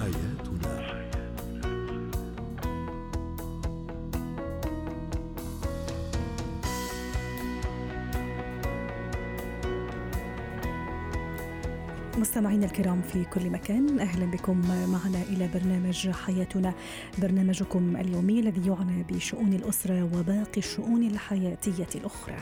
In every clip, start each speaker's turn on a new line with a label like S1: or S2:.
S1: حياتنا
S2: مستمعينا الكرام في كل مكان أهلا بكم معنا إلى برنامج حياتنا برنامجكم اليومي الذي يعنى بشؤون الأسرة وباقي الشؤون
S1: الحياتية الأخرى.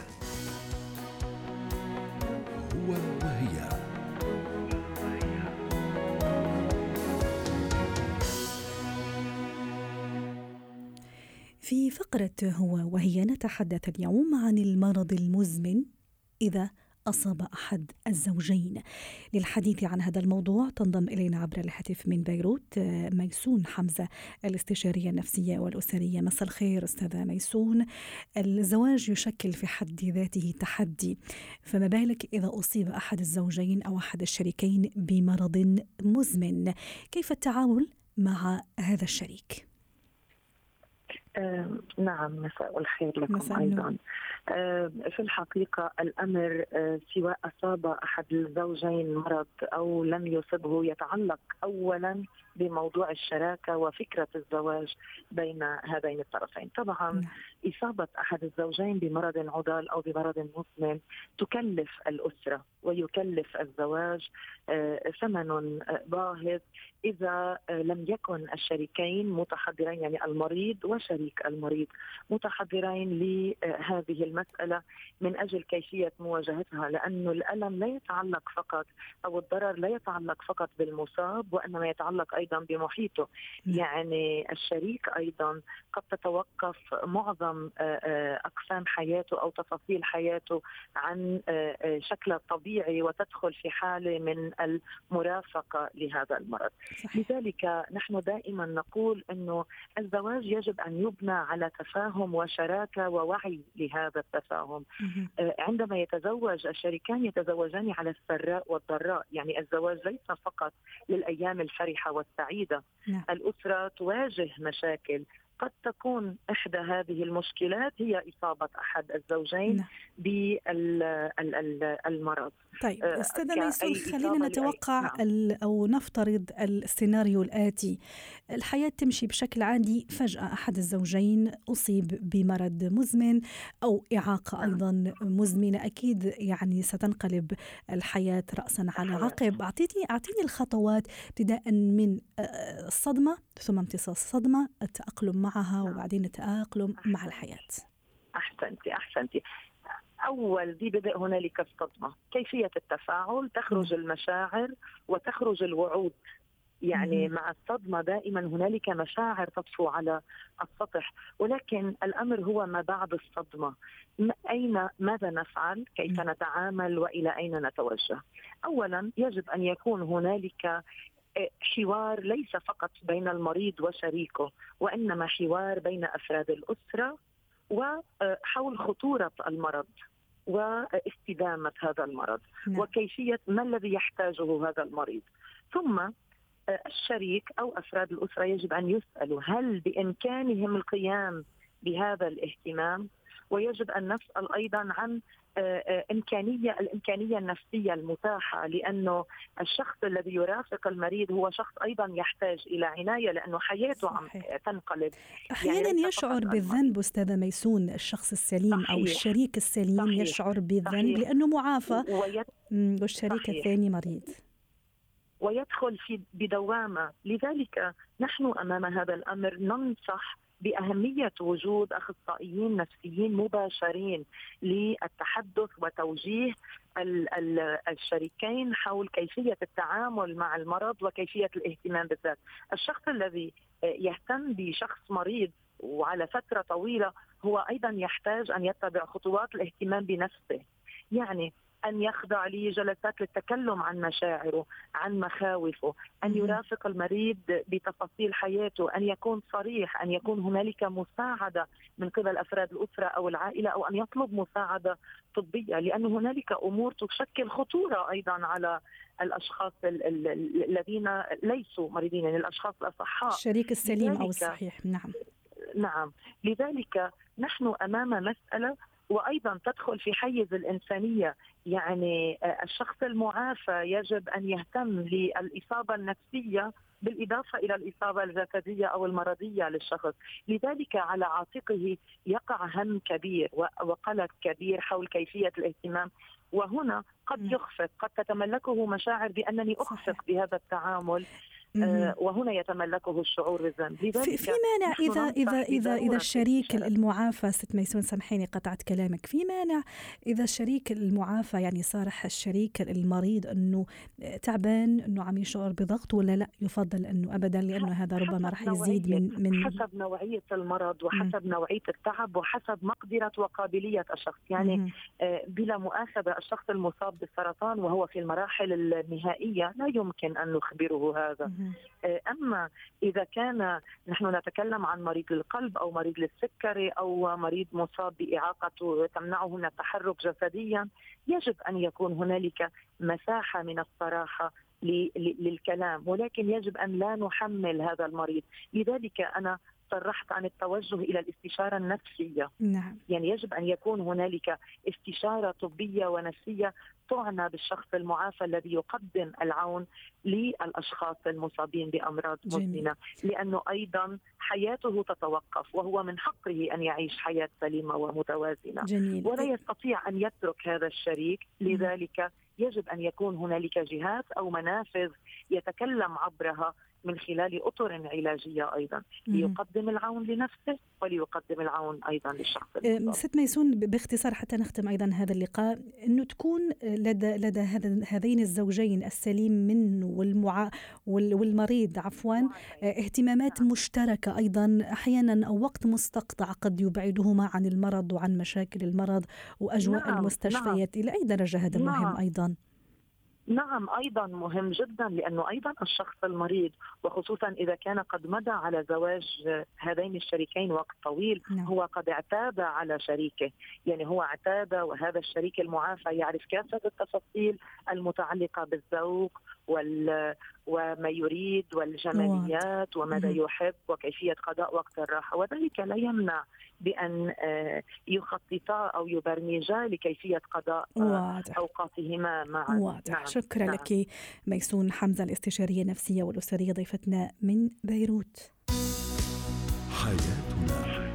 S2: في فقرة هو وهي نتحدث اليوم عن المرض المزمن إذا أصاب أحد الزوجين. للحديث عن هذا الموضوع تنضم إلينا عبر الهاتف من بيروت آه، ميسون حمزة الاستشارية النفسية والأسرية. مساء الخير أستاذة ميسون. الزواج يشكل في حد ذاته تحدي. فما بالك إذا أصيب أحد الزوجين أو أحد الشريكين بمرض مزمن؟ كيف التعامل مع هذا الشريك؟
S3: آه نعم مساء الخير لكم
S2: مساء
S3: أيضا. آه في الحقيقة الأمر آه سواء أصاب أحد الزوجين مرض أو لم يصبه يتعلق اولا بموضوع الشراكة وفكرة الزواج بين هذين الطرفين، طبعا
S2: نعم.
S3: إصابة أحد الزوجين بمرض عضال أو بمرض مزمن تكلف الأسرة ويكلف الزواج آه، ثمن آه، باهظ إذا آه، لم يكن الشريكين متحضرين يعني المريض وشريك المريض متحضرين لهذه المسألة من أجل كيفية مواجهتها لأنه الألم لا يتعلق فقط أو الضرر لا يتعلق فقط بالمصاب وإنما يتعلق أيضا بمحيطه. يعني الشريك أيضا قد تتوقف معظم آه، آه، أقسام حياته أو تفاصيل حياته عن آه، شكله الطبيعي وتدخل في حالة من المرافقة لهذا المرض.
S2: صحيح.
S3: لذلك نحن دائما نقول إنه الزواج يجب أن يبنى على تفاهم وشراكة ووعي لهذا التفاهم. آه، عندما يتزوج الشريكان يتزوجان على السراء والضراء يعني الزواج ليس فقط للأيام الفرحة والسعيدة
S2: نعم.
S3: الأسرة تواجه مشاكل قد تكون إحدى هذه المشكلات هي إصابة أحد الزوجين
S2: نعم.
S3: بالمرض
S2: طيب
S3: آه، أستاذة
S2: ميسون خلينا نتوقع
S3: نعم.
S2: أو نفترض السيناريو الآتي الحياة تمشي بشكل عادي. فجأة أحد الزوجين أصيب بمرض مزمن أو إعاقة
S3: نعم.
S2: أيضا مزمنة. أكيد يعني ستنقلب الحياة راسا على. عقب. اعطيني أعطيني الخطوات ابتداء من آه، الصدمة ثم امتصاص الصدمة التأقلم معها
S3: نعم.
S2: وبعدين التأقلم مع الحياة.
S3: أحسنتي أحسنتي. أول ذي بدء هنالك الصدمه كيفية التفاعل؟ تخرج المشاعر وتخرج الوعود. يعني. مع الصدمة دائما هنالك مشاعر تطفو على السطح ولكن الأمر هو ما بعد الصدمة م- اين ماذا نفعل كيف. نتعامل وإلى أين نتوجه اولا يجب أن يكون هنالك آه، حوار ليس فقط بين المريض وشريكه وإنما حوار بين أفراد الأسرة وحول خطورة المرض واستدامة هذا المرض
S2: نعم.
S3: وكيفية ما الذي يحتاجه هذا المريض ثم آه، الشريك أو أفراد الأسرة يجب أن يسألوا هل بإمكانهم القيام بهذا الاهتمام ويجب أن نسأل أيضا عن آه، آه، إمكانية الإمكانية النفسية المتاحة لأنه الشخص الذي يرافق المريض هو شخص أيضا يحتاج إلى عناية لأنه حياته عم. تنقلب
S2: أحيانا
S3: ليس
S2: يشعر بالذنب أستاذة ميسون الشخص السليم أو
S3: صحيح.
S2: الشريك السليم
S3: صحيح.
S2: يشعر بالذنب
S3: صحيح.
S2: لأنه معافى
S3: ويت
S2: والشريك. الثاني مريض
S3: ويدخل في بدوامة، لذلك نحن أمام هذا الأمر ننصح بأهمية وجود أخصائيين نفسيين مباشرين للتحدث وتوجيه ال- ال- الشريكين حول كيفية التعامل مع المرض وكيفية الاهتمام بالذات. الشخص الذي يهتم بشخص مريض وعلى فترة طويلة هو أيضا يحتاج أن يتبع خطوات الاهتمام بنفسه. يعني أن يخضع لجلسات للتكلم عن مشاعره، عن مخاوفه،
S2: مم.
S3: يرافق المريض بتفاصيل حياته، أن يكون صريح، أن يكون هنالك مساعدة من قبل أفراد الأسرة أو العائلة أو أن يطلب مساعدة طبية، لأن هنالك أمور تشكل خطورة أيضا على الأشخاص ال- ال- الذين ليسوا مريضين، يعني الأشخاص الأصحاء.
S2: الشريك السليم
S3: لذلك-
S2: الصحيح نعم
S3: نعم لذلك نحن أمام مسألة وأيضا تدخل في حيز الإنسانية. يعني آه، الشخص المعافى يجب أن يهتم للإصابة النفسية بالإضافة إلى الإصابة الجسدية أو المرضية للشخص، لذلك على عاتقه يقع هم كبير وقلق كبير حول كيفية الاهتمام. وهنا قد يخفق قد تتملكه مشاعر بأنني أخفق بهذا التعامل. وهنا يتملكه الشعور بالذنب.
S2: في, في مانع اذا اذا إذا اذا الشريك المعافى ست ميسون سامحيني قطعت كلامك. في مانع إذا الشريك المعافى يعني صارح الشريك المريض إنه تعبان إنه عم يشعر بضغط ولا لا؟ يفضل إنه ابدا لأنه هذا ربما راح يزيد من من
S3: حسب نوعية المرض وحسب مم. نوعية التعب وحسب مقدرة وقابلية الشخص. يعني آه بلا مؤاخذة الشخص المصاب بالسرطان وهو في المراحل النهائية لا يمكن أن نخبره هذا. آه، أما إذا كان نحن نتكلم عن مريض القلب أو مريض للسكري أو مريض مصاب بإعاقة تمنعه من التحرك جسديا يجب أن يكون هنالك مساحة من الصراحة للكلام ولكن يجب أن لا نحمل هذا المريض. لذلك أنا صرحت عن التوجه إلى الاستشارة النفسية
S2: نعم.
S3: يعني يجب أن يكون هنالك استشارة طبية ونفسية تعنى بالشخص المعافى الذي يقدم العون للأشخاص المصابين بأمراض مزمنة لأنه أيضا حياته تتوقف وهو من حقه أن يعيش حياة سليمة ومتوازنة
S2: جميل.
S3: ولا يستطيع أن يترك هذا الشريك لذلك يجب أن يكون هنالك جهات أو منافذ يتكلم عبرها من خلال أطر علاجية أيضا ليقدم العون لنفسه وليقدم العون أيضا للشخص.
S2: ست ميسون باختصار حتى نختم أيضا هذا اللقاء أنه تكون لدى لدى هذين الزوجين السليم منه والمع والمريض عفوا اهتمامات نعم. مشتركة أيضا أحيانا أو وقت مستقطع قد يبعدهما عن المرض وعن مشاكل المرض وأجواء نعم. المستشفيات نعم. إلى أي درجة هذا نعم. مهم أيضا؟
S3: نعم أيضا مهم جدا لأنه أيضا الشخص المريض وخصوصا إذا كان قد مضى على زواج هذين الشريكين وقت طويل نعم. هو قد اعتاد على شريكه يعني هو اعتاد وهذا الشريك المعافى يعرف كافة التفاصيل المتعلقة بالذوق وال وما يريد والجماليات وماذا يحب وكيفية قضاء وقت الراحة. وذلك لا يمنع بأن آه، يخططا أو يبرمجا لكيفية قضاء واضح. أوقاتهما معا.
S2: واضح. نعم. شكرا نعم. لك ميسون حمزة الاستشارية النفسية والأسرية ضيفتنا من بيروت. حياتنا.